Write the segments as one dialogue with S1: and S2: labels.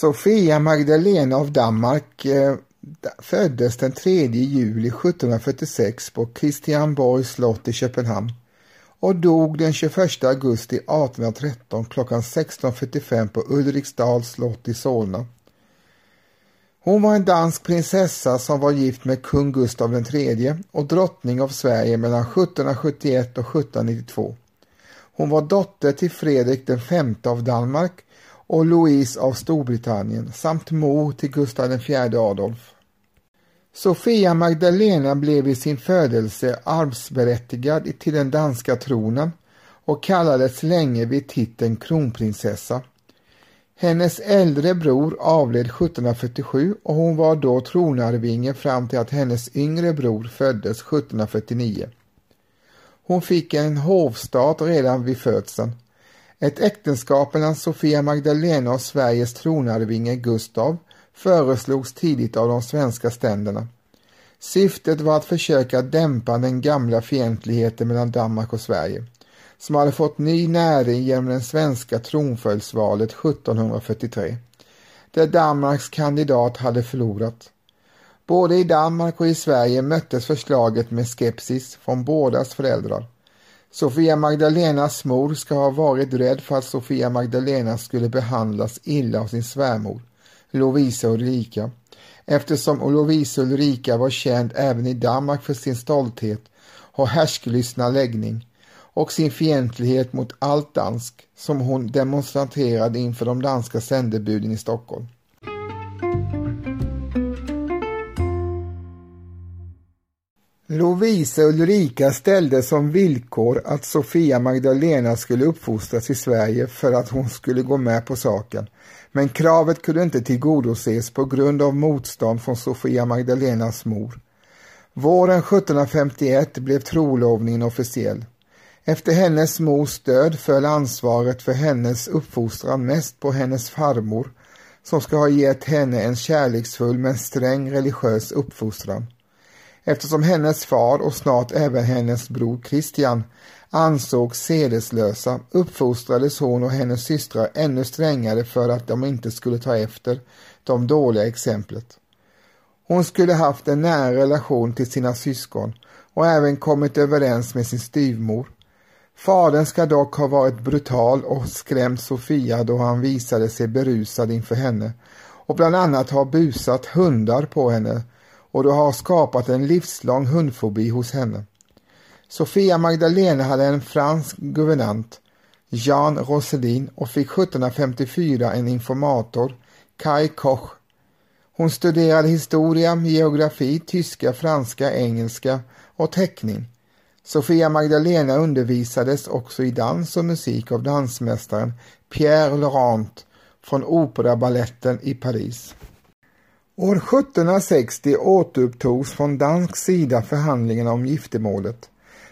S1: Sofia Magdalena av Danmark eh, föddes den 3 juli 1746 på Christianborgs slott i Köpenhamn och dog den 21 augusti 1813 klockan 16.45 på Ulriksdals slott i Solna. Hon var en dansk prinsessa som var gift med kung Gustav III och drottning av Sverige mellan 1771 och 1792. Hon var dotter till Fredrik V av Danmark och Louise av Storbritannien samt mor till Gustav IV Adolf. Sofia Magdalena blev i sin födelse arvsberättigad till den danska tronen och kallades länge vid titeln kronprinsessa. Hennes äldre bror avled 1747 och hon var då tronarvinge fram till att hennes yngre bror föddes 1749. Hon fick en hovstat redan vid födseln. Ett äktenskap mellan Sofia Magdalena och Sveriges tronarvinge Gustav föreslogs tidigt av de svenska ständerna. Syftet var att försöka dämpa den gamla fientligheten mellan Danmark och Sverige som hade fått ny näring genom det svenska tronföljdsvalet 1743 där Danmarks kandidat hade förlorat. Både i Danmark och i Sverige möttes förslaget med skepsis från bådas föräldrar. Sofia Magdalenas mor ska ha varit rädd för att Sofia Magdalena skulle behandlas illa av sin svärmor, Lovisa Ulrika, eftersom Lovisa Ulrika var känd även i Danmark för sin stolthet och härskelystna läggning och sin fientlighet mot allt dansk som hon demonstrerade inför de danska sändebuden i Stockholm. Lovisa Ulrika ställde som villkor att Sofia Magdalena skulle uppfostras i Sverige för att hon skulle gå med på saken. Men kravet kunde inte tillgodoses på grund av motstånd från Sofia Magdalenas mor. Våren 1751 blev trolovningen officiell. Efter hennes mors död föll ansvaret för hennes uppfostran mest på hennes farmor som ska ha gett henne en kärleksfull men sträng religiös uppfostran. Eftersom hennes far och snart även hennes bror Christian ansågs sedeslösa uppfostrades hon och hennes systrar ännu strängare för att de inte skulle ta efter de dåliga exemplet. Hon skulle haft en nära relation till sina syskon och även kommit överens med sin styvmor. Fadern ska dock ha varit brutal och skrämt Sofia då han visade sig berusad inför henne och bland annat ha busat hundar på henne och det har skapat en livslång hundfobi hos henne. Sofia Magdalena hade en fransk guvernant, Jean Rosselin, och fick 1754 en informator, Kai Koch. Hon studerade historia, geografi, tyska, franska, engelska och teckning. Sofia Magdalena undervisades också i dans och musik av dansmästaren Pierre Laurent från Operabaletten i Paris. År 1760 återupptogs från dansk sida förhandlingarna om giftermålet.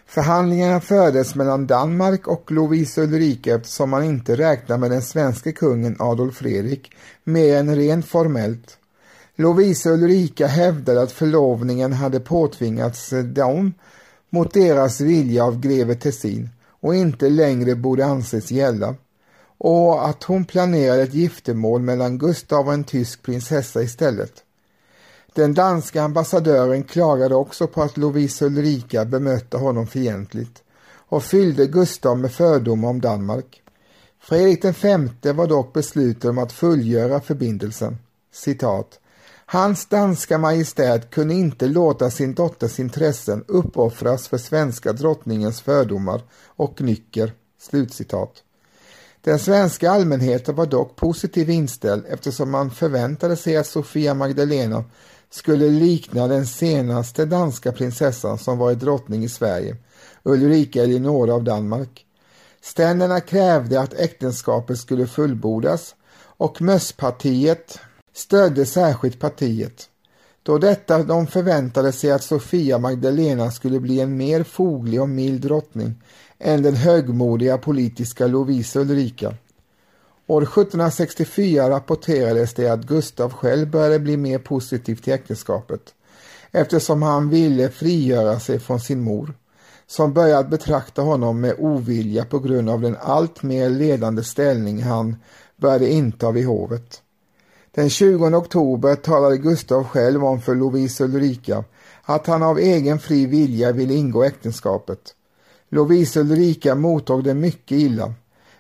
S1: Förhandlingarna fördes mellan Danmark och Lovisa Ulrika eftersom man inte räknar med den svenska kungen Adolf Fredrik mer än rent formellt. Lovisa Ulrika hävdade att förlovningen hade påtvingats dem mot deras vilja av greve Tessin och inte längre borde anses gälla och att hon planerade ett giftermål mellan Gustav och en tysk prinsessa istället. Den danska ambassadören klagade också på att Lovisa Ulrika bemötte honom fientligt och fyllde Gustav med fördomar om Danmark. Fredrik V var dock besluten om att fullgöra förbindelsen. Citat. Hans danska majestät kunde inte låta sin dotters intressen uppoffras för svenska drottningens fördomar och nycker. Slutcitat. Den svenska allmänheten var dock positivt inställd eftersom man förväntade sig att Sofia Magdalena skulle likna den senaste danska prinsessan som varit drottning i Sverige, Ulrika Eleonora av Danmark. Ständerna krävde att äktenskapet skulle fullbordas och Mösspartiet stödde särskilt partiet. Då detta de förväntade sig att Sofia Magdalena skulle bli en mer foglig och mild drottning än den högmodiga politiska Lovisa Ulrika. År 1764 rapporterades det att Gustav själv började bli mer positiv till äktenskapet eftersom han ville frigöra sig från sin mor som börjat betrakta honom med ovilja på grund av den alltmer ledande ställning han började inta vid hovet. Den 20 oktober talade Gustav själv om för Lovisa Ulrika att han av egen fri vilja ville ingå äktenskapet. Lovisa Ulrika mottog det mycket illa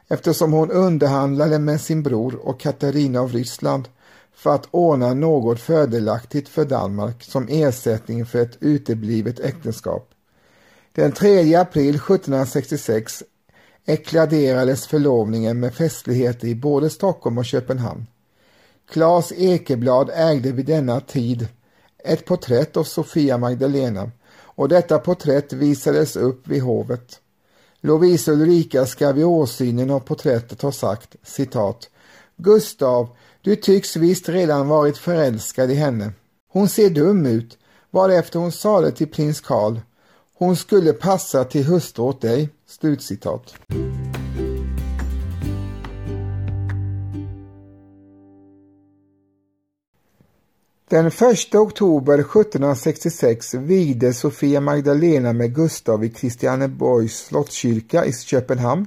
S1: eftersom hon underhandlade med sin bror och Katarina av Ryssland för att ordna något fördelaktigt för Danmark som ersättning för ett uteblivet äktenskap. Den 3 april 1766 ekladerades förlovningen med festligheter i både Stockholm och Köpenhamn. Claes Ekeblad ägde vid denna tid ett porträtt av Sofia Magdalena och detta porträtt visades upp vid hovet. Lovisa Ulrika ska vid åsynen av porträttet ha sagt citat Gustav, du tycks visst redan varit förälskad i henne. Hon ser dum ut, varefter hon sade till prins Karl hon skulle passa till hustru åt dig. Slutcitat. Den 1 oktober 1766 vigde Sofia Magdalena med Gustav i Kristianeborgs slottskyrka i Köpenhamn,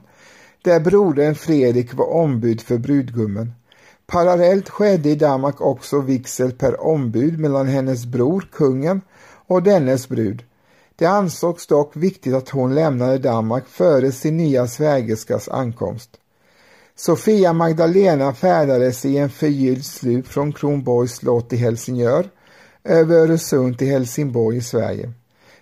S1: där brodern Fredrik var ombud för brudgummen. Parallellt skedde i Danmark också vigsel per ombud mellan hennes bror, kungen, och dennes brud. Det ansågs dock viktigt att hon lämnade Danmark före sin nya svägerskas ankomst. Sofia Magdalena färdades i en förgylld slup från Kronborgs slott i Helsingör över Öresund till Helsingborg i Sverige.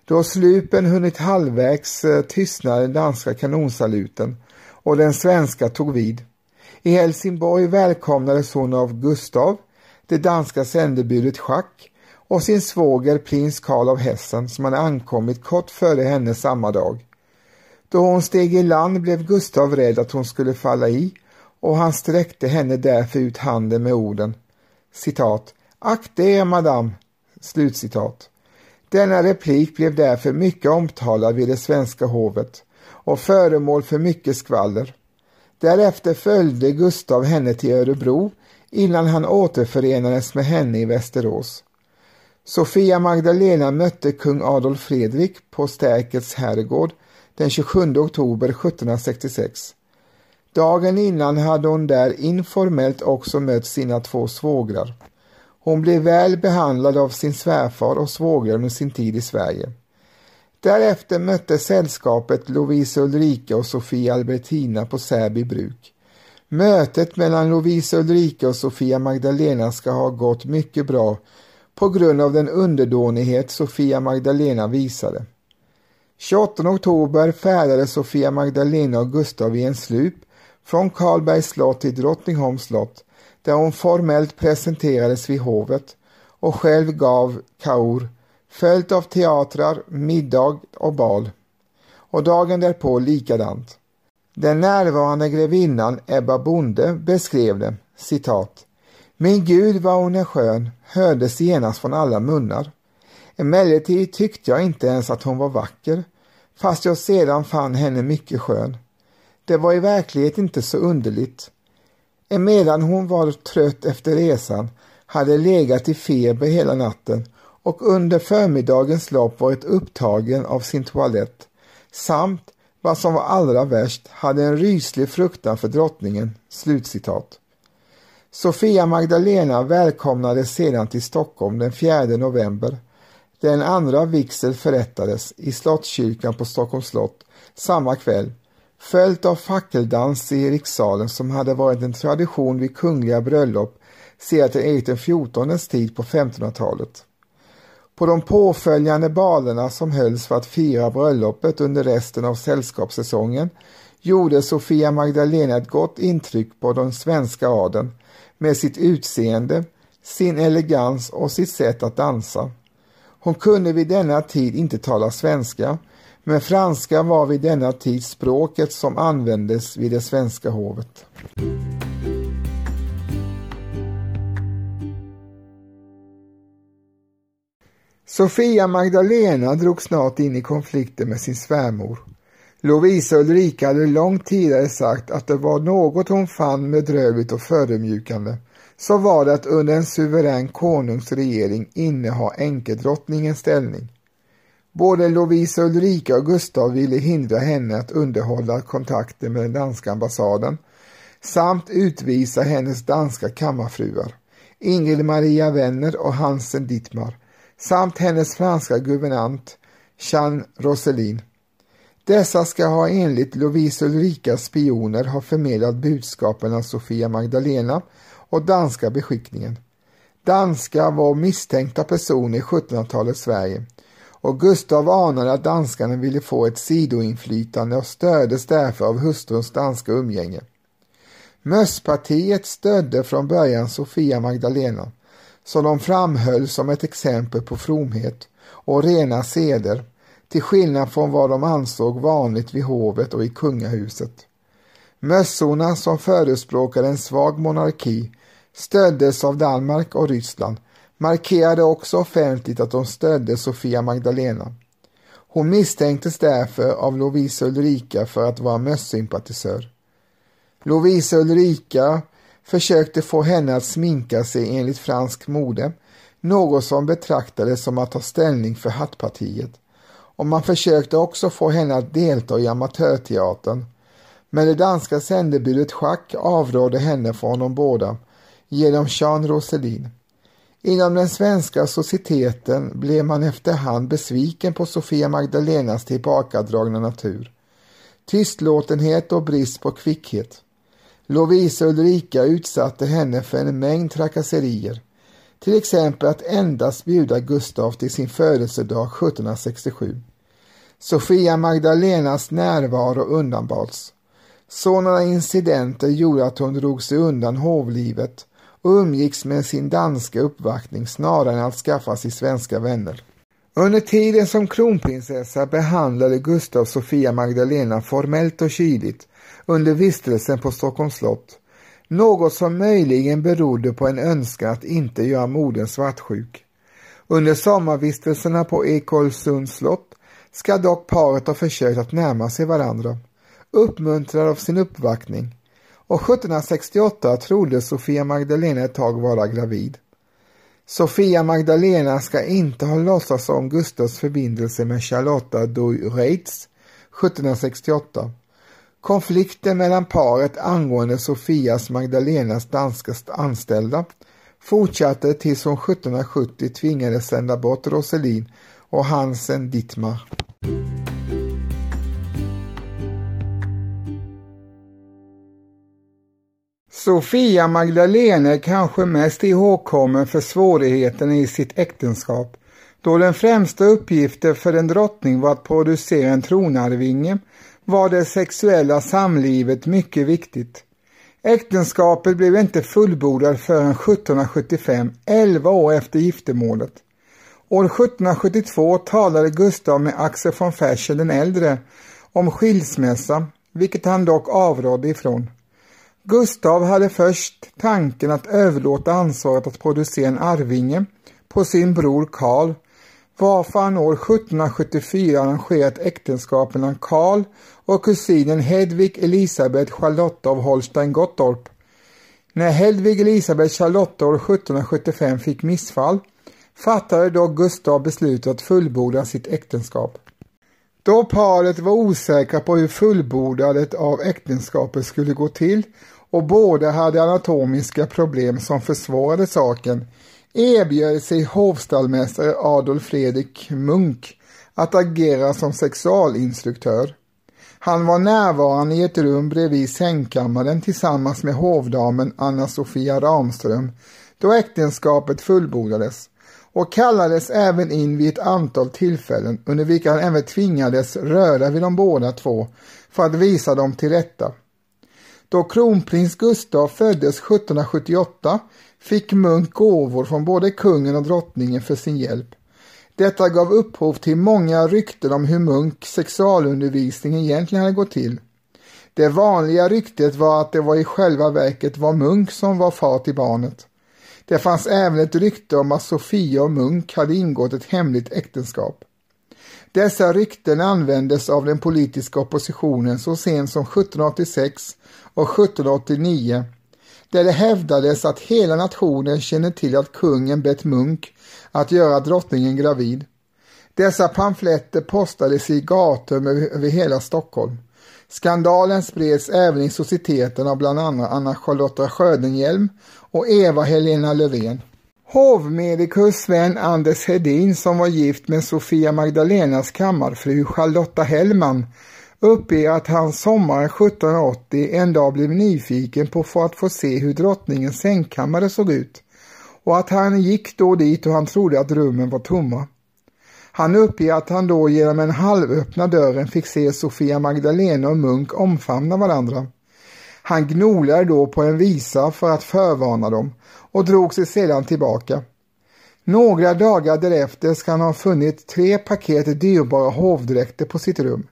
S1: Då slupen hunnit halvvägs eh, tystnade den danska kanonsaluten och den svenska tog vid. I Helsingborg välkomnades hon av Gustav, det danska sändebudet Schack och sin svåger prins Karl av Hessen som hade ankommit kort före henne samma dag. Då hon steg i land blev Gustav rädd att hon skulle falla i och han sträckte henne därför ut handen med orden citat Akta er madame, slutcitat. Denna replik blev därför mycket omtalad vid det svenska hovet och föremål för mycket skvaller. Därefter följde Gustav henne till Örebro innan han återförenades med henne i Västerås. Sofia Magdalena mötte kung Adolf Fredrik på Stärkets herrgård den 27 oktober 1766. Dagen innan hade hon där informellt också mött sina två svågrar. Hon blev väl behandlad av sin svärfar och svågrar under sin tid i Sverige. Därefter mötte sällskapet Lovisa Ulrika och Sofia Albertina på Säby bruk. Mötet mellan Lovisa Ulrika och Sofia Magdalena ska ha gått mycket bra på grund av den underdånighet Sofia Magdalena visade. 28 oktober färdades Sofia Magdalena och Gustav i en slup från Karlbergs slott till Drottningholms slott där hon formellt presenterades vid hovet och själv gav kaur följt av teatrar, middag och bal. Och dagen därpå likadant. Den närvarande grevinnan Ebba Bonde beskrev det, citat. Min Gud vad hon är skön, hördes genast från alla munnar. Emellertid tyckte jag inte ens att hon var vacker, fast jag sedan fann henne mycket skön. Det var i verklighet inte så underligt. Emedan hon var trött efter resan hade legat i feber hela natten och under förmiddagens lopp varit upptagen av sin toalett samt, vad som var allra värst, hade en ryslig fruktan för drottningen." Slutcitat. Sofia Magdalena välkomnades sedan till Stockholm den 4 november. Den andra vigsel förrättades i Slottskyrkan på Stockholms slott samma kväll följt av fackeldans i rikssalen som hade varit en tradition vid kungliga bröllop sedan Erik XIVs tid på 1500-talet. På de påföljande balerna som hölls för att fira bröllopet under resten av sällskapssäsongen gjorde Sofia Magdalena ett gott intryck på den svenska adeln med sitt utseende, sin elegans och sitt sätt att dansa. Hon kunde vid denna tid inte tala svenska, men franska var vid denna tid språket som användes vid det svenska hovet. Sofia Magdalena drog snart in i konflikten med sin svärmor. Lovisa Ulrika hade långt tidigare sagt att det var något hon fann bedrövligt och förödmjukande så var det att under en suverän konungs regering inneha enkedrottningens ställning. Både Lovisa Ulrika och Gustav ville hindra henne att underhålla kontakter med den danska ambassaden samt utvisa hennes danska kammarfruar. Ingrid Maria Wenner och Hansen Dittmar samt hennes franska guvernant Jean Roselin. Dessa ska ha enligt Lovisa Ulrikas spioner ha förmedlat budskapen av Sofia Magdalena och danska beskickningen. Danska var misstänkta personer i 1700-talets Sverige och Gustav anade att danskarna ville få ett sidoinflytande och stöddes därför av hustruns danska umgänge. Mösspartiet stödde från början Sofia Magdalena som de framhöll som ett exempel på fromhet och rena seder till skillnad från vad de ansåg vanligt vid hovet och i kungahuset. Mössorna som förespråkade en svag monarki stöddes av Danmark och Ryssland markerade också offentligt att de stödde Sofia Magdalena. Hon misstänktes därför av Lovisa Ulrika för att vara mössympatisör. Lovisa Ulrika försökte få henne att sminka sig enligt fransk mode, något som betraktades som att ta ställning för hattpartiet. Och man försökte också få henne att delta i amatörteatern. Men det danska sändebudet Schack avrådde henne från de båda genom Jean Roselin. Inom den svenska societeten blev man efterhand besviken på Sofia Magdalenas tillbakadragna natur. Tystlåtenhet och brist på kvickhet. Lovisa Ulrika utsatte henne för en mängd trakasserier. Till exempel att endast bjuda Gustav till sin födelsedag 1767. Sofia Magdalenas närvaro undanbads. Sådana incidenter gjorde att hon drog sig undan hovlivet och umgicks med sin danska uppvaktning snarare än att skaffa sig svenska vänner. Under tiden som kronprinsessa behandlade Gustav Sofia Magdalena formellt och kyligt under vistelsen på Stockholms slott, något som möjligen berodde på en önskan att inte göra modern svartsjuk. Under sommarvistelserna på Ekolsunds slott ska dock paret ha försökt att närma sig varandra, uppmuntrad av sin uppvaktning, och 1768 trodde Sofia Magdalena ett tag vara gravid. Sofia Magdalena ska inte ha låtsats om Gustavs förbindelse med Charlotta du Reitz 1768. Konflikten mellan paret angående Sofias Magdalenas danska anställda fortsatte tills hon 1770 tvingades sända bort Roselin och Hansen Dittmar. Sofia Magdalena är kanske mest ihågkommen för svårigheterna i sitt äktenskap, då den främsta uppgiften för en drottning var att producera en tronarvinge var det sexuella samlivet mycket viktigt. Äktenskapet blev inte fullbordat förrän 1775, 11 år efter giftermålet. År 1772 talade Gustav med Axel von Fersen den äldre om skilsmässa, vilket han dock avrådde ifrån. Gustav hade först tanken att överlåta ansvaret att producera en arvinge på sin bror Karl, varför han år 1774 arrangerat äktenskap mellan Karl och kusinen Hedvig Elisabeth Charlotta av Holstein-Gottorp. När Hedvig Elisabeth Charlotta år 1775 fick missfall fattade då Gustav beslutet att fullborda sitt äktenskap. Då paret var osäkra på hur fullbordandet av äktenskapet skulle gå till och båda hade anatomiska problem som försvårade saken erbjöd sig hovstallmästare Adolf Fredrik Munk att agera som sexualinstruktör. Han var närvarande i ett rum bredvid sängkammaren tillsammans med hovdamen Anna-Sofia Ramström då äktenskapet fullbordades och kallades även in vid ett antal tillfällen under vilka han även tvingades röra vid de båda två för att visa dem till rätta. Då kronprins Gustav föddes 1778 fick Munk gåvor från både kungen och drottningen för sin hjälp. Detta gav upphov till många rykten om hur Munk sexualundervisning egentligen hade gått till. Det vanliga ryktet var att det var i själva verket var Munk som var far till barnet. Det fanns även ett rykte om att Sofia och Munk hade ingått ett hemligt äktenskap. Dessa rykten användes av den politiska oppositionen så sent som 1786 och 1789 där det hävdades att hela nationen känner till att kungen bett Munk att göra drottningen gravid. Dessa pamfletter postades i gator över hela Stockholm. Skandalen spreds även i societeten av bland annat Anna Charlotta Sjödenhjelm och Eva Helena Löfven. Hovmedikus Sven Anders Hedin som var gift med Sofia Magdalenas kammarfru Charlotta Hellman uppger att han sommaren 1780 en dag blev nyfiken på för att få se hur drottningens sängkammare såg ut och att han gick då dit och han trodde att rummen var tomma. Han uppger att han då genom en halvöppna dörren fick se Sofia Magdalena och Munk omfamna varandra. Han gnolade då på en visa för att förvarna dem och drog sig sedan tillbaka. Några dagar därefter ska han ha funnit tre paket dyrbara hovdräkter på sitt rum.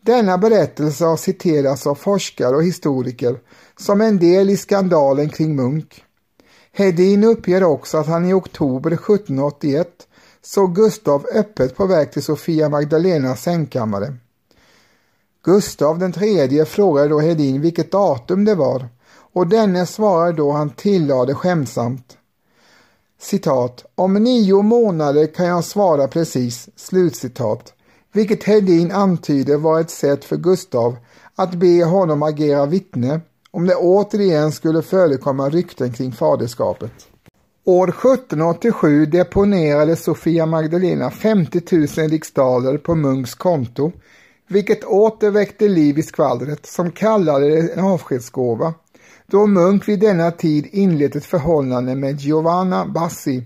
S1: Denna berättelse har citerats av forskare och historiker som en del i skandalen kring Munk. Hedin uppger också att han i oktober 1781 såg Gustav öppet på väg till Sofia Magdalenas sängkammare. Gustav den tredje frågade då Hedin vilket datum det var och denne svarade då han tillade skämtsamt citat om nio månader kan jag svara precis slutcitat vilket Hedin antyder var ett sätt för Gustav att be honom agera vittne om det återigen skulle förekomma rykten kring faderskapet. År 1787 deponerade Sofia Magdalena 50 000 riksdaler på Munks konto, vilket åter väckte liv i skvallret som kallade det en avskedsgåva, då Munk vid denna tid inlett ett förhållande med Giovanna Bassi,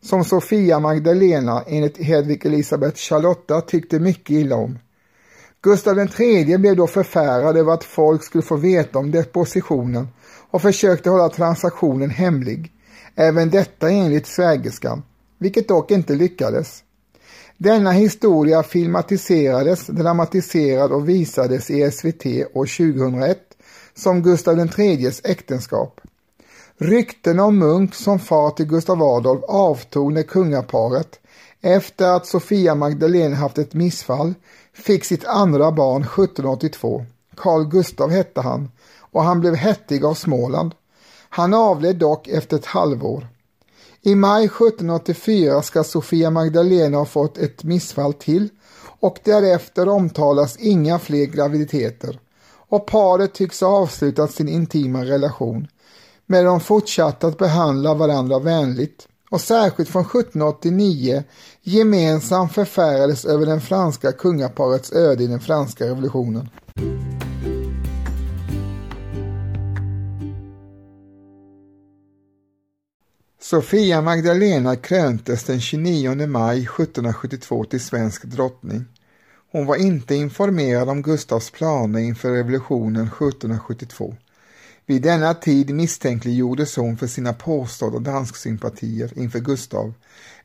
S1: som Sofia Magdalena enligt Hedvig Elisabeth Charlotta tyckte mycket illa om. Gustav III blev då förfärad över att folk skulle få veta om depositionen och försökte hålla transaktionen hemlig. Även detta enligt svägerskan, vilket dock inte lyckades. Denna historia filmatiserades, dramatiserad och visades i SVT år 2001 som Gustav IIIs äktenskap. Rykten om Munk som far till Gustav Adolf avtog när kungaparet, efter att Sofia Magdalena haft ett missfall, fick sitt andra barn 1782. Carl Gustav hette han och han blev hettig av Småland. Han avled dock efter ett halvår. I maj 1784 ska Sofia Magdalena ha fått ett missfall till och därefter omtalas inga fler graviditeter och paret tycks ha avslutat sin intima relation. Men de fortsatte att behandla varandra vänligt och särskilt från 1789 gemensamt förfärades över den franska kungaparets öde i den franska revolutionen. Sofia Magdalena kröntes den 29 maj 1772 till svensk drottning. Hon var inte informerad om Gustavs planer inför revolutionen 1772. Vid denna tid misstänkliggjordes hon för sina påstådda dansksympatier inför Gustav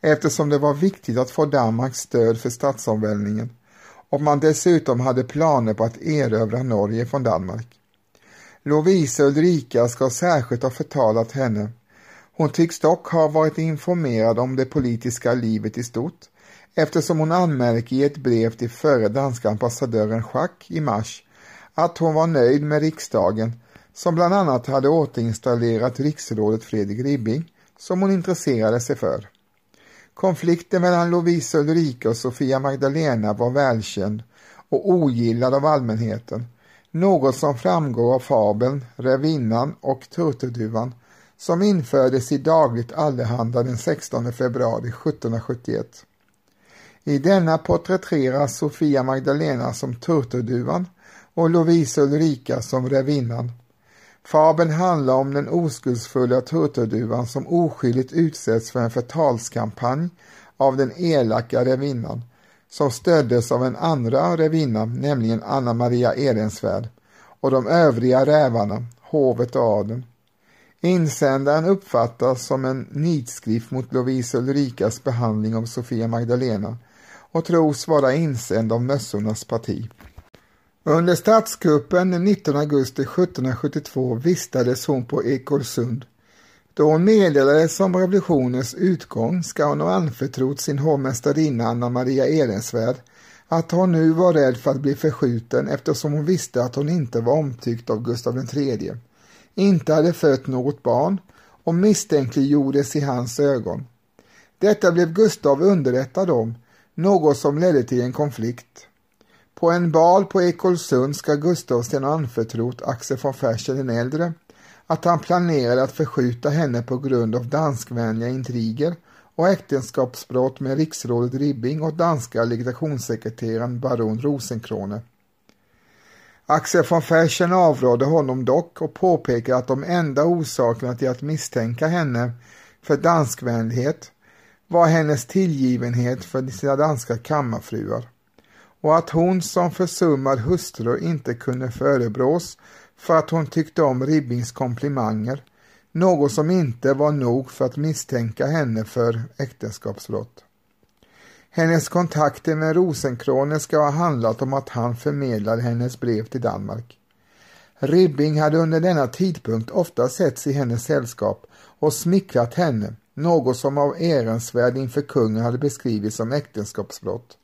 S1: eftersom det var viktigt att få Danmarks stöd för statsomvälvningen och man dessutom hade planer på att erövra Norge från Danmark. Lovisa Ulrika ska särskilt ha förtalat henne. Hon tycks dock ha varit informerad om det politiska livet i stort eftersom hon anmärker i ett brev till före danska ambassadören Schack i mars att hon var nöjd med riksdagen som bland annat hade återinstallerat riksrådet Fredrik Ribbing som hon intresserade sig för. Konflikten mellan Lovisa Ulrika och Sofia Magdalena var välkänd och ogillad av allmänheten, något som framgår av fabeln Rävinnan och Turturduvan som infördes i Dagligt Allehanda den 16 februari 1771. I denna porträtteras Sofia Magdalena som Turturduvan och Lovisa Ulrika som Rävinnan. Fabeln handlar om den oskuldsfulla turturduvan som oskyldigt utsätts för en förtalskampanj av den elaka revinnan som stöddes av en andra revinna, nämligen Anna Maria Ehrensvärd och de övriga rävarna, hovet och adeln. Insändaren uppfattas som en nitskrift mot Lovisa Ulrikas behandling av Sofia Magdalena och tros vara insänd av mössornas parti. Under statskuppen den 19 augusti 1772 vistades hon på Ekolsund. Då hon meddelades om revolutionens utgång ska hon ha anförtrott sin hovmästarinna Anna Maria Ehrensvärd att hon nu var rädd för att bli förskjuten eftersom hon visste att hon inte var omtyckt av Gustav III, inte hade fött något barn och misstänkliggjordes i hans ögon. Detta blev Gustav underrättad om, något som ledde till en konflikt. På en bal på Ekolsund ska Gustav ha anförtrott Axel von Fersen den äldre att han planerade att förskjuta henne på grund av danskvänliga intriger och äktenskapsbrott med riksrådet Ribbing och danska legationssekreteraren baron Rosenkrone. Axel von Fersen avrådde honom dock och påpekade att de enda orsakerna till att misstänka henne för danskvänlighet var hennes tillgivenhet för sina danska kammarfruar och att hon som försummad hustru inte kunde förebrås för att hon tyckte om Ribbings komplimanger, något som inte var nog för att misstänka henne för äktenskapsbrott. Hennes kontakter med Rosenkrone ska ha handlat om att han förmedlade hennes brev till Danmark. Ribbing hade under denna tidpunkt ofta setts i hennes sällskap och smickrat henne, något som av ärensvärd inför kungen hade beskrivits som äktenskapsbrott.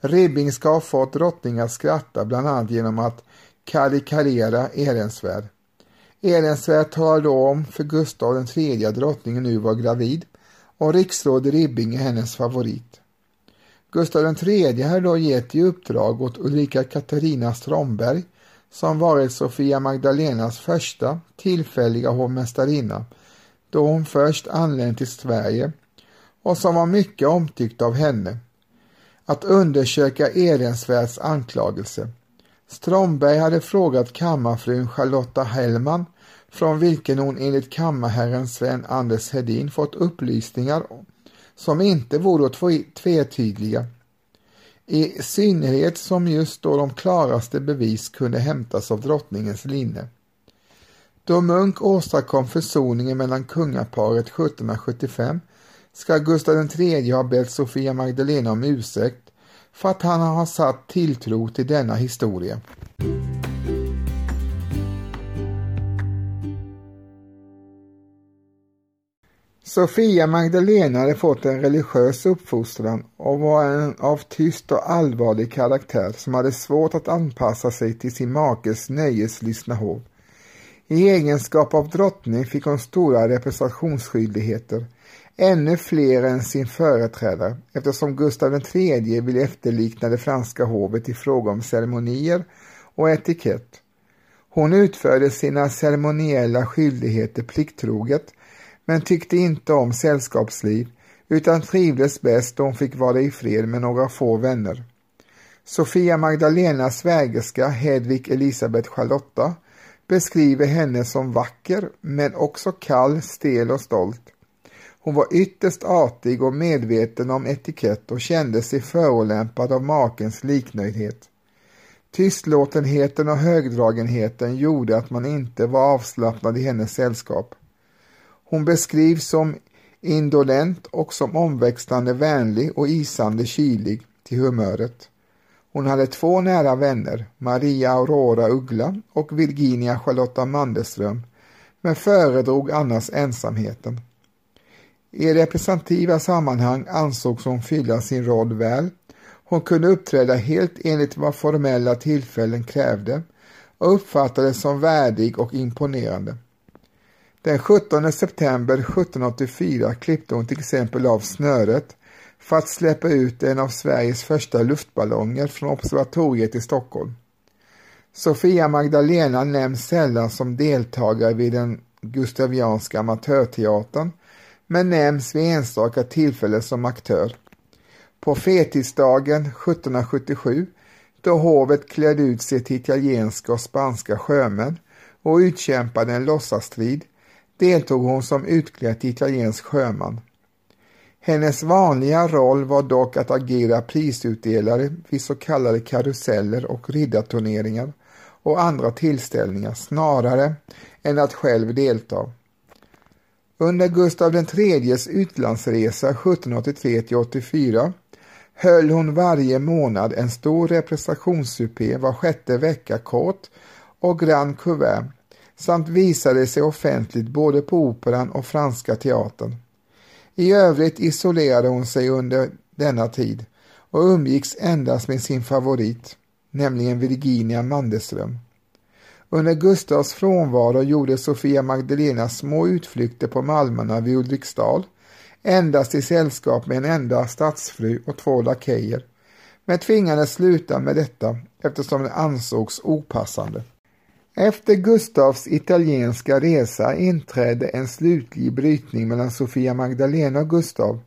S1: Ribbing ska ha fått drottningen att skratta bland annat genom att karikera Ehrensvärd. Ehrensvärd talade då om för Gustav III att drottningen nu var gravid och riksråd Ribbing är hennes favorit. Gustav III hade då gett i uppdrag åt Ulrika Katarina Stromberg som varit Sofia Magdalenas första tillfälliga hovmästarinna då hon först anlänt till Sverige och som var mycket omtyckt av henne att undersöka Ehrensvärds anklagelse. Stromberg hade frågat kammarfrun Charlotta Hellman från vilken hon enligt kammarherren Sven Anders Hedin fått upplysningar som inte vore tvetydiga. I synnerhet som just då de klaraste bevis kunde hämtas av drottningens linne. Då Munk åstadkom försoningen mellan kungaparet 1775 ska Gustav III ha bett Sofia Magdalena om ursäkt för att han har satt tilltro till denna historia. Sofia Magdalena hade fått en religiös uppfostran och var en av tyst och allvarlig karaktär som hade svårt att anpassa sig till sin makes nöjeslystna hov. I egenskap av drottning fick hon stora representationsskyldigheter, ännu fler än sin företrädare eftersom Gustav III ville efterlikna det franska hovet i fråga om ceremonier och etikett. Hon utförde sina ceremoniella skyldigheter plikttroget men tyckte inte om sällskapsliv utan trivdes bäst då hon fick vara i fred med några få vänner. Sofia Magdalenas svägerska Hedvig Elisabeth Charlotta beskriver henne som vacker men också kall, stel och stolt. Hon var ytterst artig och medveten om etikett och kände sig förolämpad av makens liknöjdhet. Tystlåtenheten och högdragenheten gjorde att man inte var avslappnad i hennes sällskap. Hon beskrivs som indolent och som omväxlande vänlig och isande kylig till humöret. Hon hade två nära vänner, Maria Aurora Uggla och Virginia Charlotta Mandelström, men föredrog annars ensamheten. I representativa sammanhang ansågs hon fylla sin roll väl. Hon kunde uppträda helt enligt vad formella tillfällen krävde och uppfattades som värdig och imponerande. Den 17 september 1784 klippte hon till exempel av snöret för att släppa ut en av Sveriges första luftballonger från observatoriet i Stockholm. Sofia Magdalena nämns sällan som deltagare vid den gustavianska amatörteatern men nämns vid enstaka tillfällen som aktör. På fetisdagen 1777 då hovet klädde ut sig till italienska och spanska sjömän och utkämpade en låtsastrid deltog hon som utklädd italiensk sjöman. Hennes vanliga roll var dock att agera prisutdelare vid så kallade karuseller och riddarturneringar och andra tillställningar snarare än att själv delta. Under Gustav IIIs utlandsresa 1783-84 höll hon varje månad en stor representationssupé var sjätte vecka kort och Grand Couvert samt visade sig offentligt både på Operan och Franska teatern. I övrigt isolerade hon sig under denna tid och umgicks endast med sin favorit, nämligen Virginia Mandelström. Under Gustavs frånvaro gjorde Sofia Magdalena små utflykter på Malmarna vid Ulriksdal, endast i sällskap med en enda stadsfru och två lakejer. men tvingades sluta med detta eftersom det ansågs opassande. Efter Gustavs italienska resa inträdde en slutlig brytning mellan Sofia Magdalena och Gustav,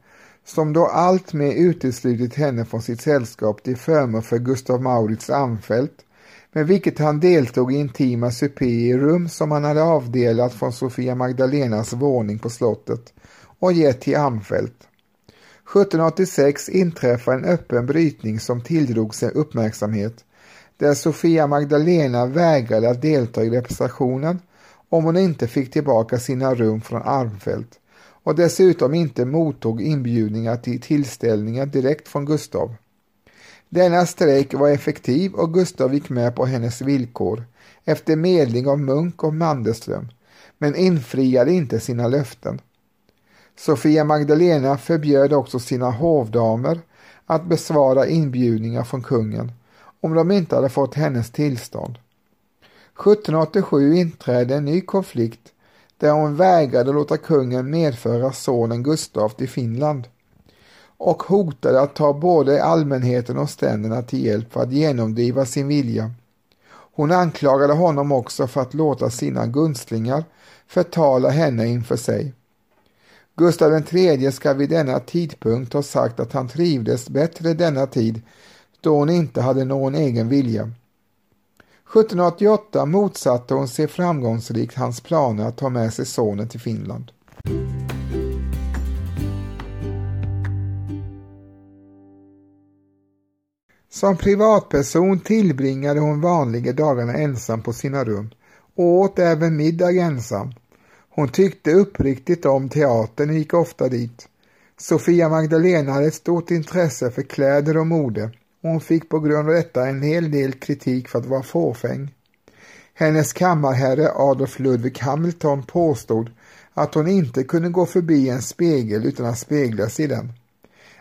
S1: som då alltmer uteslutit henne från sitt sällskap till förmån för Gustav Maurits Amfelt, med vilket han deltog i intima supéer i rum som han hade avdelat från Sofia Magdalenas våning på slottet och gett till Amfelt. 1786 inträffade en öppen brytning som tilldrog sig uppmärksamhet där Sofia Magdalena vägrade att delta i representationen om hon inte fick tillbaka sina rum från Armfelt och dessutom inte mottog inbjudningar till tillställningar direkt från Gustav. Denna strejk var effektiv och Gustav gick med på hennes villkor efter medling av Munk och Mandelström men infriade inte sina löften. Sofia Magdalena förbjöd också sina hovdamer att besvara inbjudningar från kungen om de inte hade fått hennes tillstånd. 1787 inträdde en ny konflikt där hon vägrade låta kungen medföra sonen Gustav till Finland och hotade att ta både allmänheten och ständerna till hjälp för att genomdriva sin vilja. Hon anklagade honom också för att låta sina gunstlingar förtala henne inför sig. Gustav III ska vid denna tidpunkt ha sagt att han trivdes bättre denna tid då hon inte hade någon egen vilja. 1788 motsatte hon sig framgångsrikt hans planer att ta med sig sonen till Finland. Som privatperson tillbringade hon vanliga dagarna ensam på sina rum och åt även middag ensam. Hon tyckte uppriktigt om teatern och gick ofta dit. Sofia Magdalena hade ett stort intresse för kläder och mode och hon fick på grund av detta en hel del kritik för att vara fåfäng. Hennes kammarherre Adolf Ludwig Hamilton påstod att hon inte kunde gå förbi en spegel utan att speglas i den.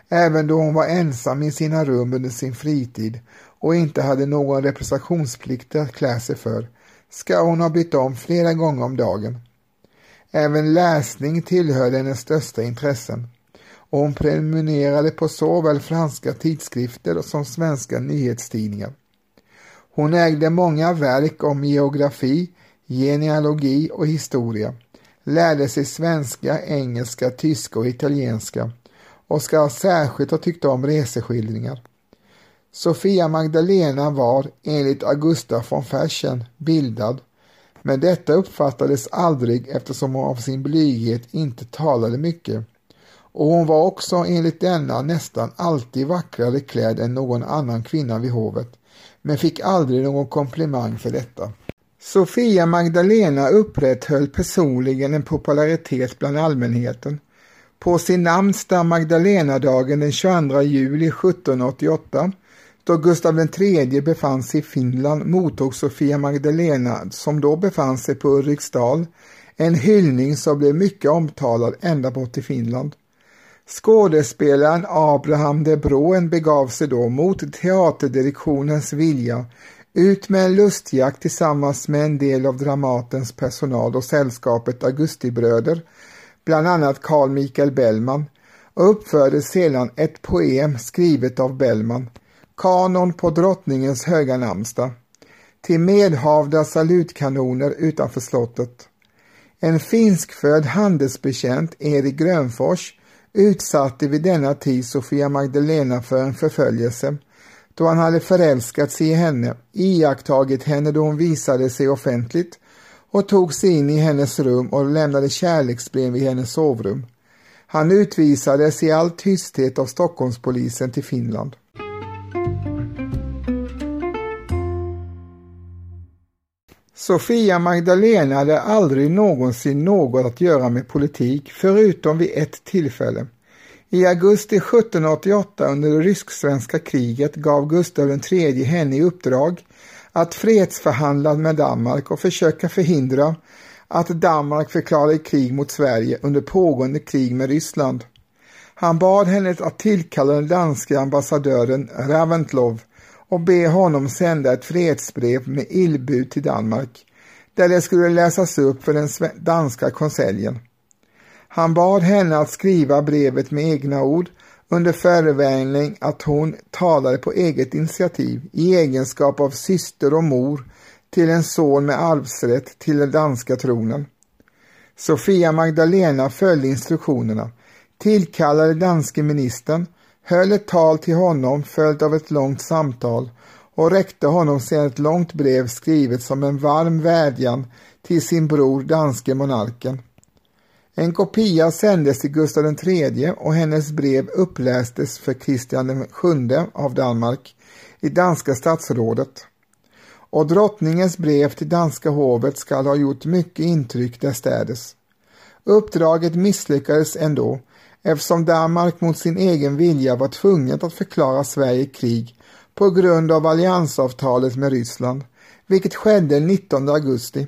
S1: Även då hon var ensam i sina rum under sin fritid och inte hade någon representationsplikt att klä sig för ska hon ha bytt om flera gånger om dagen. Även läsning tillhörde hennes största intressen och hon prenumererade på såväl franska tidskrifter som svenska nyhetstidningar. Hon ägde många verk om geografi, genealogi och historia, lärde sig svenska, engelska, tyska och italienska och ska särskilt ha tyckt om reseskildringar. Sofia Magdalena var, enligt Augusta von Fersen, bildad, men detta uppfattades aldrig eftersom hon av sin blyghet inte talade mycket och hon var också enligt denna nästan alltid vackrare klädd än någon annan kvinna vid hovet, men fick aldrig någon komplimang för detta. Sofia Magdalena upprätthöll personligen en popularitet bland allmänheten. På sin namnsdag Magdalenadagen den 22 juli 1788 då Gustav III befann sig i Finland mottog Sofia Magdalena, som då befann sig på Ulriksdal, en hyllning som blev mycket omtalad ända bort till Finland. Skådespelaren Abraham de Broen begav sig då mot teaterdirektionens vilja ut med en lustjakt tillsammans med en del av Dramatens personal och sällskapet Augustibröder, bland annat Carl Michael Bellman, och uppförde sedan ett poem skrivet av Bellman, Kanon på drottningens höga namnsdag, till medhavda salutkanoner utanför slottet. En finskfödd handelsbekänt, Erik Grönfors, utsatte vid denna tid Sofia Magdalena för en förföljelse då han hade förälskat sig i henne, iakttagit henne då hon visade sig offentligt och tog sig in i hennes rum och lämnade kärleksbrev i hennes sovrum. Han utvisades i all tysthet av Stockholmspolisen till Finland. Sofia Magdalena hade aldrig någonsin något att göra med politik förutom vid ett tillfälle. I augusti 1788 under det rysk-svenska kriget gav Gustav III henne i uppdrag att fredsförhandla med Danmark och försöka förhindra att Danmark förklarade krig mot Sverige under pågående krig med Ryssland. Han bad henne att tillkalla den danske ambassadören Raventlov och be honom sända ett fredsbrev med illbud till Danmark, där det skulle läsas upp för den danska konseljen. Han bad henne att skriva brevet med egna ord under förevändning att hon talade på eget initiativ i egenskap av syster och mor till en son med arvsrätt till den danska tronen. Sofia Magdalena följde instruktionerna, tillkallade danske ministern, höll ett tal till honom följt av ett långt samtal och räckte honom sedan ett långt brev skrivet som en varm vädjan till sin bror danske monarken. En kopia sändes till Gustav III och hennes brev upplästes för Kristian VII av Danmark i danska statsrådet. Och drottningens brev till danska hovet skall ha gjort mycket intryck därstädes. Uppdraget misslyckades ändå eftersom Danmark mot sin egen vilja var tvunget att förklara Sverige krig på grund av alliansavtalet med Ryssland, vilket skedde 19 augusti.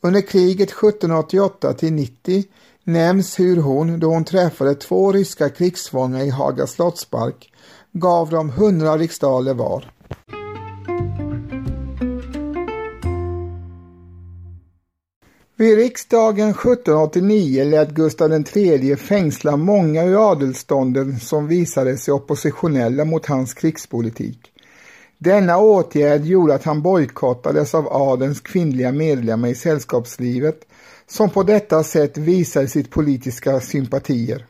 S1: Under kriget 1788 till 90 nämns hur hon, då hon träffade två ryska krigsfångar i Haga slottspark, gav dem 100 riksdaler var. Vid riksdagen 1789 lät Gustav III fängsla många ur adelstånden som visade sig oppositionella mot hans krigspolitik. Denna åtgärd gjorde att han bojkottades av adelns kvinnliga medlemmar i sällskapslivet som på detta sätt visade sitt politiska sympatier.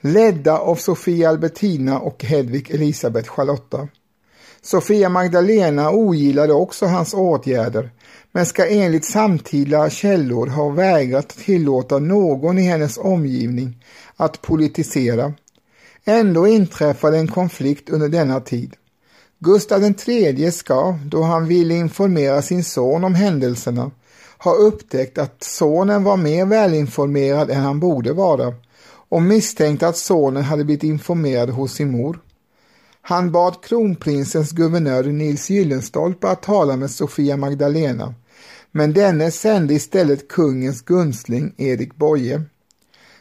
S1: Ledda av Sofia Albertina och Hedvig Elisabeth Charlotta. Sofia Magdalena ogillade också hans åtgärder men ska enligt samtida källor ha vägrat tillåta någon i hennes omgivning att politisera. Ändå inträffade en konflikt under denna tid. Gustav III ska, då han ville informera sin son om händelserna, ha upptäckt att sonen var mer välinformerad än han borde vara och misstänkte att sonen hade blivit informerad hos sin mor. Han bad kronprinsens guvernör Nils Gyllenstolpe att tala med Sofia Magdalena, men denne sände istället kungens gunstling Erik Boye.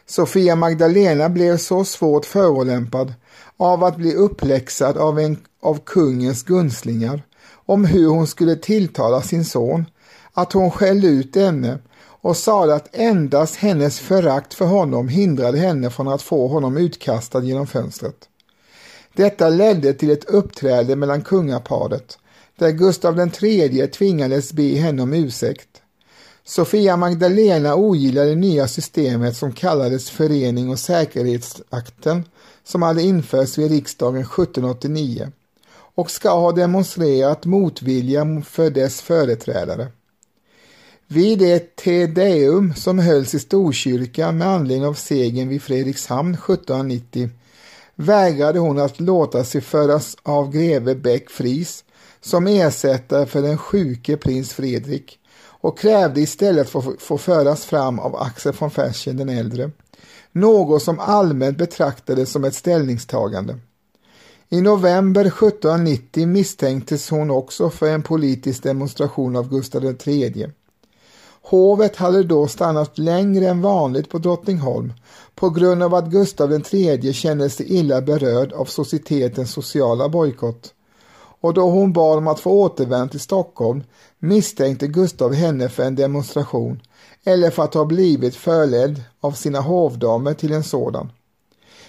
S1: Sofia Magdalena blev så svårt förolämpad av att bli uppläxad av en av kungens gunstlingar om hur hon skulle tilltala sin son, att hon skällde ut henne och sade att endast hennes förakt för honom hindrade henne från att få honom utkastad genom fönstret. Detta ledde till ett uppträde mellan kungaparet där Gustav III tvingades be henne om ursäkt. Sofia Magdalena ogillade det nya systemet som kallades Förening och säkerhetsakten som hade införts vid riksdagen 1789 och ska ha demonstrerat motvilja för dess företrädare. Vid ett Te Deum som hölls i Storkyrkan med anledning av segern vid Fredrikshamn 1790 vägrade hon att låta sig föras av greve Beck Fries som ersättare för den sjuke prins Fredrik och krävde istället få, få föras fram av Axel von Fersen den äldre, något som allmänt betraktades som ett ställningstagande. I november 1790 misstänktes hon också för en politisk demonstration av Gustav III. Hovet hade då stannat längre än vanligt på Drottningholm på grund av att Gustav III kände sig illa berörd av societetens sociala bojkott. Och då hon bad om att få återvända till Stockholm misstänkte Gustav henne för en demonstration eller för att ha blivit förledd av sina hovdamer till en sådan.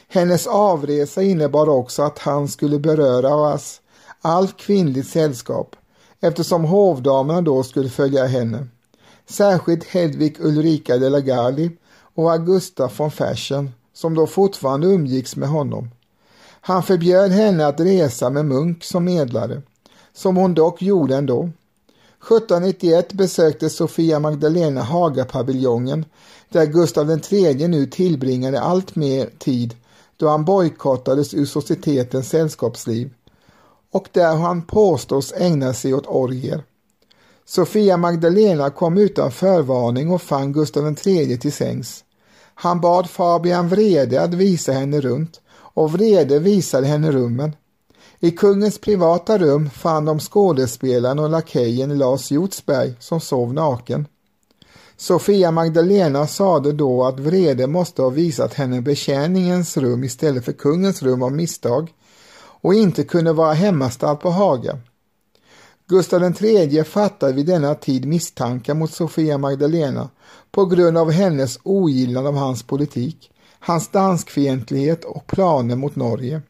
S1: Hennes avresa innebar också att han skulle beröras allt kvinnligt sällskap eftersom hovdamerna då skulle följa henne. Särskilt Hedvig Ulrika de la Gardie och Augusta von Fersen som då fortfarande umgicks med honom. Han förbjöd henne att resa med Munk som medlare, som hon dock gjorde ändå. 1791 besökte Sofia Magdalena Hagapaviljongen där Gustav III nu tillbringade allt mer tid då han bojkottades ur societetens sällskapsliv och där han påstås ägna sig åt orgier. Sofia Magdalena kom utan förvarning och fann Gustav III till sängs. Han bad Fabian Vrede att visa henne runt och Vrede visade henne rummen. I kungens privata rum fann de skådespelaren och lakejen Lars Hjortsberg som sov naken. Sofia Magdalena sade då att Vrede måste ha visat henne betjäningens rum istället för kungens rum av misstag och inte kunde vara hemmastad på Haga. Gustav III fattade vid denna tid misstankar mot Sofia Magdalena på grund av hennes ogillande av hans politik. hans danskfientlighet och planer mot Norge.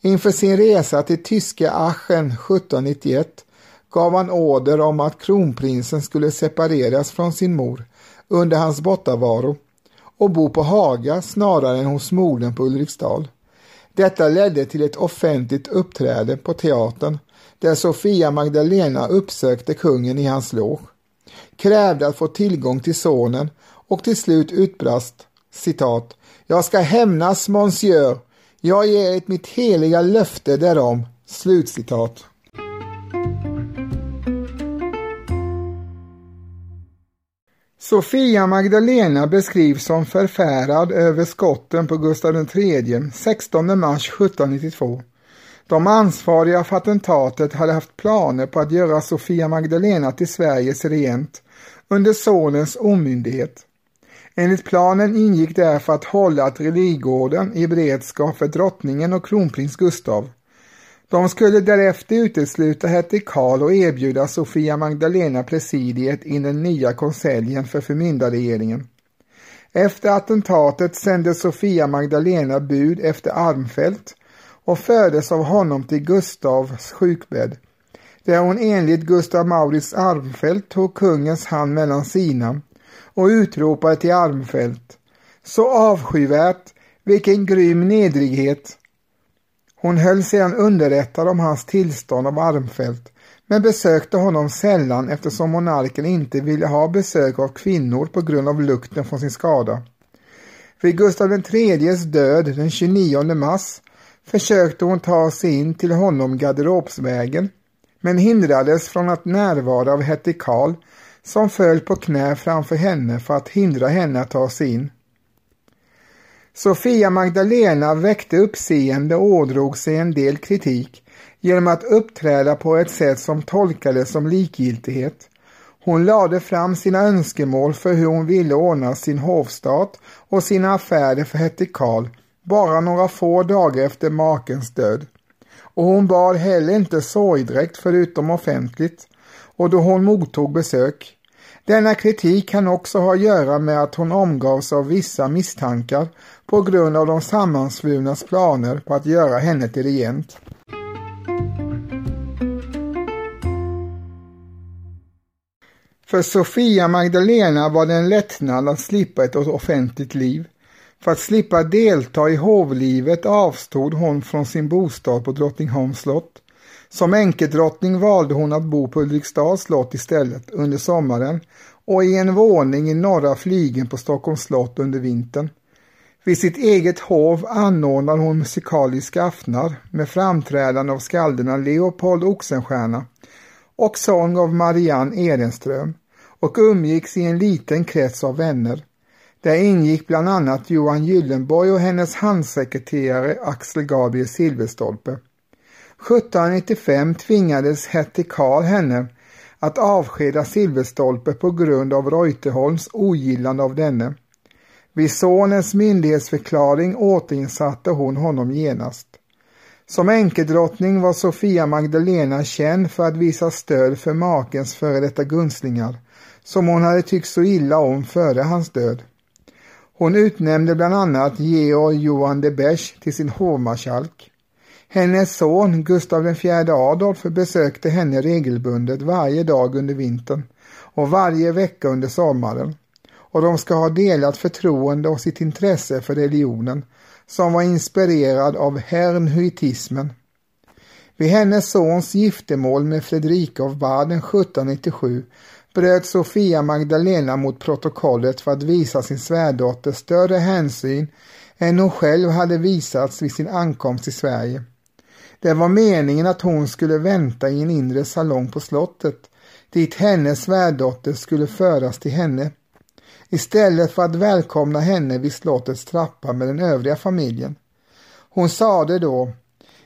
S1: Inför sin resa till tyska Aachen 1791 gav han order om att kronprinsen skulle separeras från sin mor under hans bortavaro och bo på Haga snarare än hos modern på Ulriksdal. Detta ledde till ett offentligt uppträde på teatern där Sofia Magdalena uppsökte kungen i hans loge, krävde att få tillgång till sonen och till slut utbrast citat Jag ska hämnas monsieur, jag ger ett mitt heliga löfte därom. Slutcitat. Sofia Magdalena beskrivs som förfärad över skotten på Gustav III 16 mars 1792. De ansvariga för attentatet hade haft planer på att göra Sofia Magdalena till Sveriges regent under sonens omyndighet. Enligt planen ingick därför att hålla Artillerigården i beredskap för drottningen och kronprins Gustav. De skulle därefter utesluta hertig Karl och erbjuda Sofia Magdalena presidiet i den nya konseljen för förmyndarregeringen. Efter attentatet sände Sofia Magdalena bud efter Armfelt och fördes av honom till Gustavs sjukbädd, där hon enligt Gustav Maurits Armfelt tog kungens hand mellan sina och utropade till Armfelt. Så avskyvärt, vilken grym nedrighet! Hon höll sedan underrättad om hans tillstånd av Armfelt men besökte honom sällan eftersom monarken inte ville ha besök av kvinnor på grund av lukten från sin skada. Vid Gustav IIIs död den 29 mars försökte hon ta sig in till honom garderobsvägen men hindrades från att närvara av Hetty Karl som föll på knä framför henne för att hindra henne att ta sig in. Sofia Magdalena väckte uppseende och ådrog sig en del kritik genom att uppträda på ett sätt som tolkades som likgiltighet. Hon lade fram sina önskemål för hur hon ville ordna sin hovstat och sina affärer för Hetty Karl bara några få dagar efter makens död. Och hon bar heller inte sorgdräkt förutom offentligt och då hon mottog besök. Denna kritik kan också ha att göra med att hon omgavs av vissa misstankar på grund av de sammansvurnas planer på att göra henne till regent. För Sofia Magdalena var det en lättnad att slippa ett offentligt liv. För att slippa delta i hovlivet avstod hon från sin bostad på Drottningholms slott. Som enkedrottning valde hon att bo på Ulriksdals slott istället under sommaren och i en våning i norra flygen på Stockholms slott under vintern. Vid sitt eget hov anordnar hon musikaliska aftnar med framträdande av skalderna Leopold Oxenstierna och sång av Marianne Ehrenström och umgicks i en liten krets av vänner. Där ingick bland annat Johan Gyllenborg och hennes handsekreterare Axel Gabriel Silverstolpe. 1795 tvingades hertig Karl henne att avskeda Silverstolpe på grund av Reuterholms ogillande av denne. Vid sonens myndighetsförklaring återinsatte hon honom genast. Som enkedrottning var Sofia Magdalena känd för att visa stöd för makens före detta gunstlingar, som hon hade tyckt så illa om före hans död. Hon utnämnde bland annat Georg Johan de Besch till sin hovmarskalk. Hennes son Gustav IV Adolf besökte henne regelbundet varje dag under vintern och varje vecka under sommaren och de ska ha delat förtroende och sitt intresse för religionen som var inspirerad av hernhuitismen. Vid hennes sons giftermål med Fredrika av Baden 1797 bröt Sofia Magdalena mot protokollet för att visa sin svärdotter större hänsyn än hon själv hade visats vid sin ankomst till Sverige. Det var meningen att hon skulle vänta i en inre salong på slottet dit hennes svärdotter skulle föras till henne istället för att välkomna henne vid slottets trappa med den övriga familjen. Hon sade då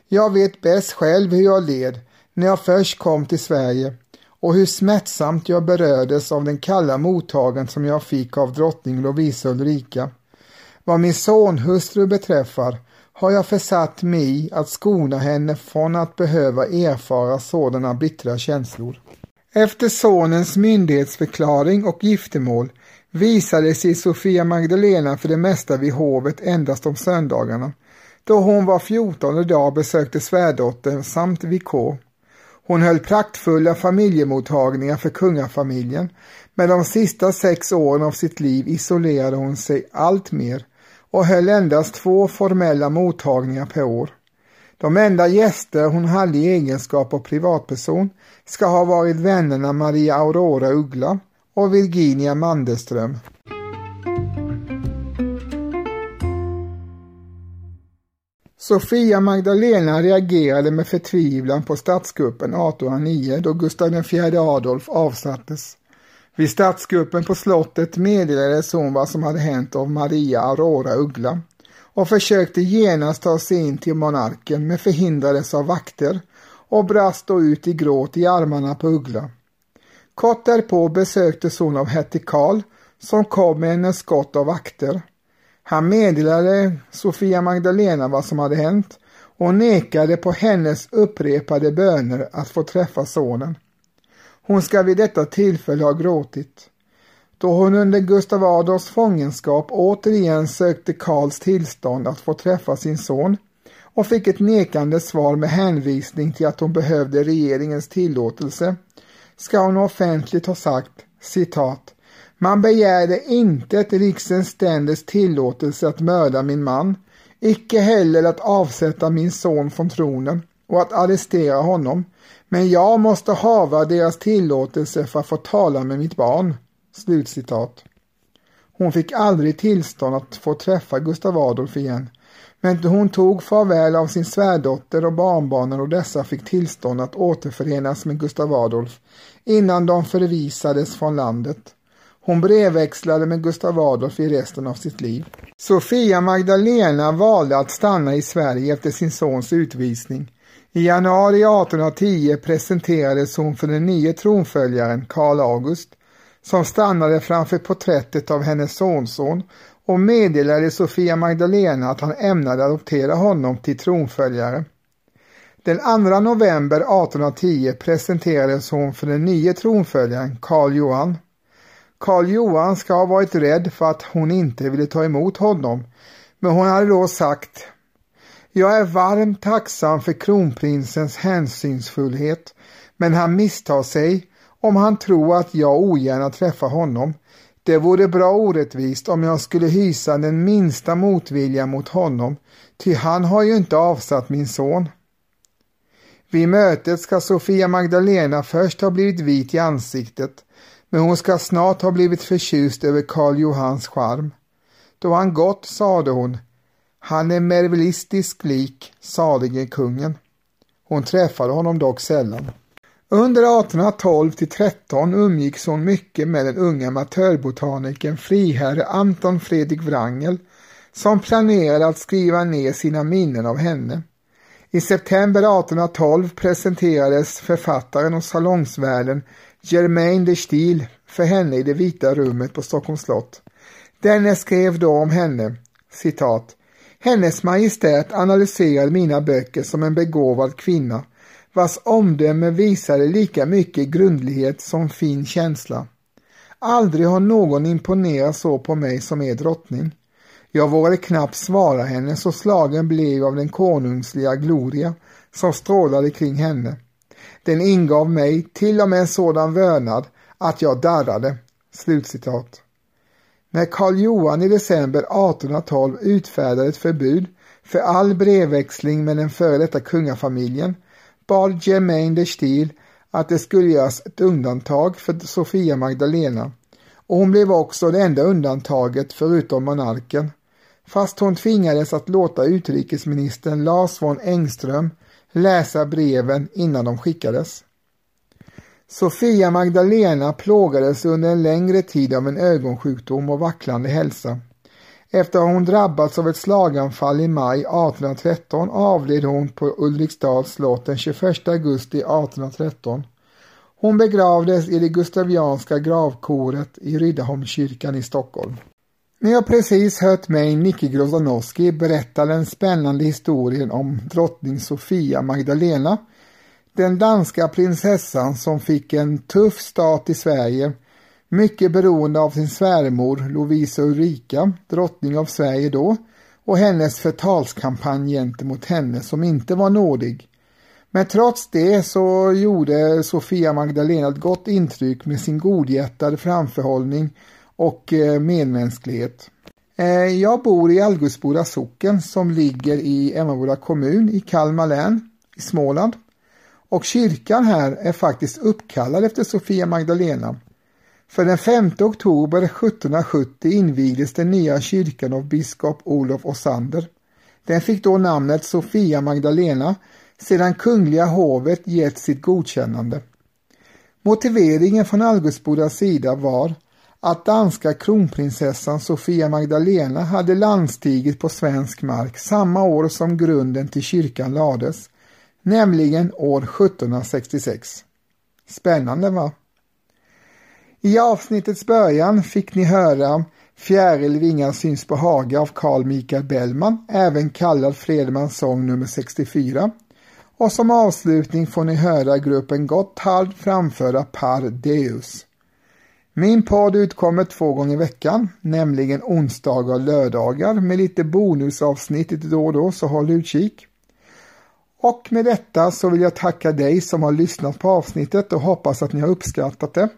S1: Jag vet bäst själv hur jag led när jag först kom till Sverige och hur smärtsamt jag berördes av den kalla mottagen som jag fick av drottning Lovisa Ulrika. Vad min sonhustru beträffar har jag försatt mig i att skona henne från att behöva erfara sådana bittra känslor. Efter sonens myndighetsförklaring och giftermål visade sig Sofia Magdalena för det mesta vid hovet endast om söndagarna, då hon var fjortonde dag besökte svärdottern samt Vikå. Hon höll praktfulla familjemottagningar för kungafamiljen, men de sista sex åren av sitt liv isolerade hon sig allt mer och höll endast två formella mottagningar per år. De enda gäster hon hade i egenskap av privatperson ska ha varit vännerna Maria Aurora Uggla och Virginia Mandelström. Sofia Magdalena reagerade med förtvivlan på statskuppen 1809 då Gustav IV Adolf avsattes. Vid statskuppen på slottet meddelades hon vad som hade hänt av Maria Aurora Uggla och försökte genast ta sig in till monarken men förhindrades av vakter och brast då ut i gråt i armarna på Uggla. Kort därpå besöktes hon av hertig Karl som kom med en skott av vakter. Han meddelade Sofia Magdalena vad som hade hänt och nekade på hennes upprepade böner att få träffa sonen. Hon ska vid detta tillfälle ha gråtit. Då hon under Gustav Adolfs fångenskap återigen sökte Karls tillstånd att få träffa sin son och fick ett nekande svar med hänvisning till att hon behövde regeringens tillåtelse, ska hon offentligt ha sagt citat man begärde inte ett riksens ständers tillåtelse att mörda min man, icke heller att avsätta min son från tronen och att arrestera honom, men jag måste hava deras tillåtelse för att få tala med mitt barn. Slutcitat. Hon fick aldrig tillstånd att få träffa Gustav Adolf igen, men hon tog farväl av sin svärdotter och barnbarnen och dessa fick tillstånd att återförenas med Gustav Adolf innan de förvisades från landet. Hon brevväxlade med Gustav Adolf i resten av sitt liv. Sofia Magdalena valde att stanna i Sverige efter sin sons utvisning. I januari 1810 presenterades hon för den nya tronföljaren Karl August som stannade framför porträttet av hennes sonson och meddelade Sofia Magdalena att han ämnade adoptera honom till tronföljare. Den 2 november 1810 presenterades hon för den nya tronföljaren Karl Johan. Karl Johan ska ha varit rädd för att hon inte ville ta emot honom, men hon hade då sagt Jag är varmt tacksam för kronprinsens hänsynsfullhet, men han misstar sig om han tror att jag ogärna träffar honom. Det vore bra orättvist om jag skulle hysa den minsta motvilja mot honom, ty han har ju inte avsatt min son. Vid mötet ska Sofia Magdalena först ha blivit vit i ansiktet, men hon ska snart ha blivit förtjust över Karl Johans charm. Då han gått sade hon, han är mervelistisk lik salige kungen. Hon träffade honom dock sällan. Under 1812 till 13 umgicks hon mycket med den unga amatörbotanikern friherre Anton Fredrik Wrangel som planerade att skriva ner sina minnen av henne. I september 1812 presenterades författaren och salongsvärden Germaine de Stil för henne i det vita rummet på Stockholms slott. Denne skrev då om henne, citat, Hennes Majestät analyserade mina böcker som en begåvad kvinna vars omdöme visade lika mycket grundlighet som fin känsla. Aldrig har någon imponerat så på mig som er drottning. Jag vågade knappt svara henne så slagen blev av den konungsliga gloria som strålade kring henne. Den ingav mig till och med en sådan vördnad att jag darrade. Slutcitat. När Karl Johan i december 1812 utfärdade ett förbud för all brevväxling med den före detta kungafamiljen bad Germain de Stil att det skulle göras ett undantag för Sofia Magdalena och hon blev också det enda undantaget förutom monarken fast hon tvingades att låta utrikesministern Lars von Engström läsa breven innan de skickades. Sofia Magdalena plågades under en längre tid av en ögonsjukdom och vacklande hälsa. Efter att hon drabbats av ett slaganfall i maj 1813 avled hon på Ulriksdals slott den 21 augusti 1813. Hon begravdes i det gustavianska gravkoret i Riddarholmskyrkan i Stockholm. Ni har precis hört mig, Nicky Grozanowski, berätta den spännande historien om drottning Sofia Magdalena Den danska prinsessan som fick en tuff start i Sverige, mycket beroende av sin svärmor Lovisa Ulrika, drottning av Sverige då, och hennes förtalskampanj gentemot henne som inte var nådig. Men trots det så gjorde Sofia Magdalena ett gott intryck med sin godhjärtade framförhållning och eh, medmänsklighet. Eh, jag bor i Algusboda socken som ligger i Emmaboda kommun i Kalmar län i Småland. Och kyrkan här är faktiskt uppkallad efter Sofia Magdalena. För den 5 oktober 1770 invigdes den nya kyrkan av biskop Olof Osander. Den fick då namnet Sofia Magdalena sedan kungliga hovet gett sitt godkännande. Motiveringen från Algusbodas sida var att danska kronprinsessan Sofia Magdalena hade landstigit på svensk mark samma år som grunden till kyrkan lades, nämligen år 1766. Spännande va? I avsnittets början fick ni höra Fjäril vingar syns på Haga av Carl Michael Bellman, även kallad Fredmans sång nummer 64. Och som avslutning får ni höra gruppen Gotthard framföra Par Deus. Min podd utkommer två gånger i veckan, nämligen onsdagar och lördagar med lite bonusavsnitt lite då och då, så håll utkik. Och med detta så vill jag tacka dig som har lyssnat på avsnittet och hoppas att ni har uppskattat det.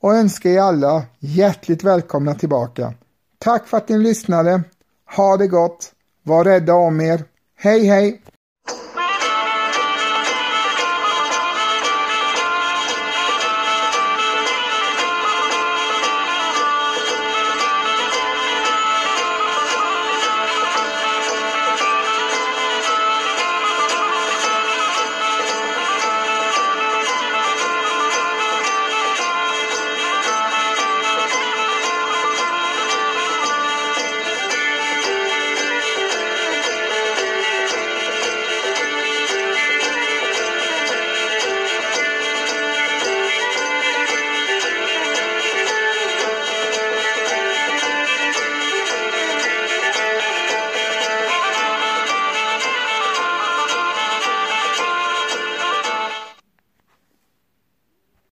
S1: Och önskar er alla hjärtligt välkomna tillbaka. Tack för att ni lyssnade. Ha det gott. Var rädda om er. Hej hej!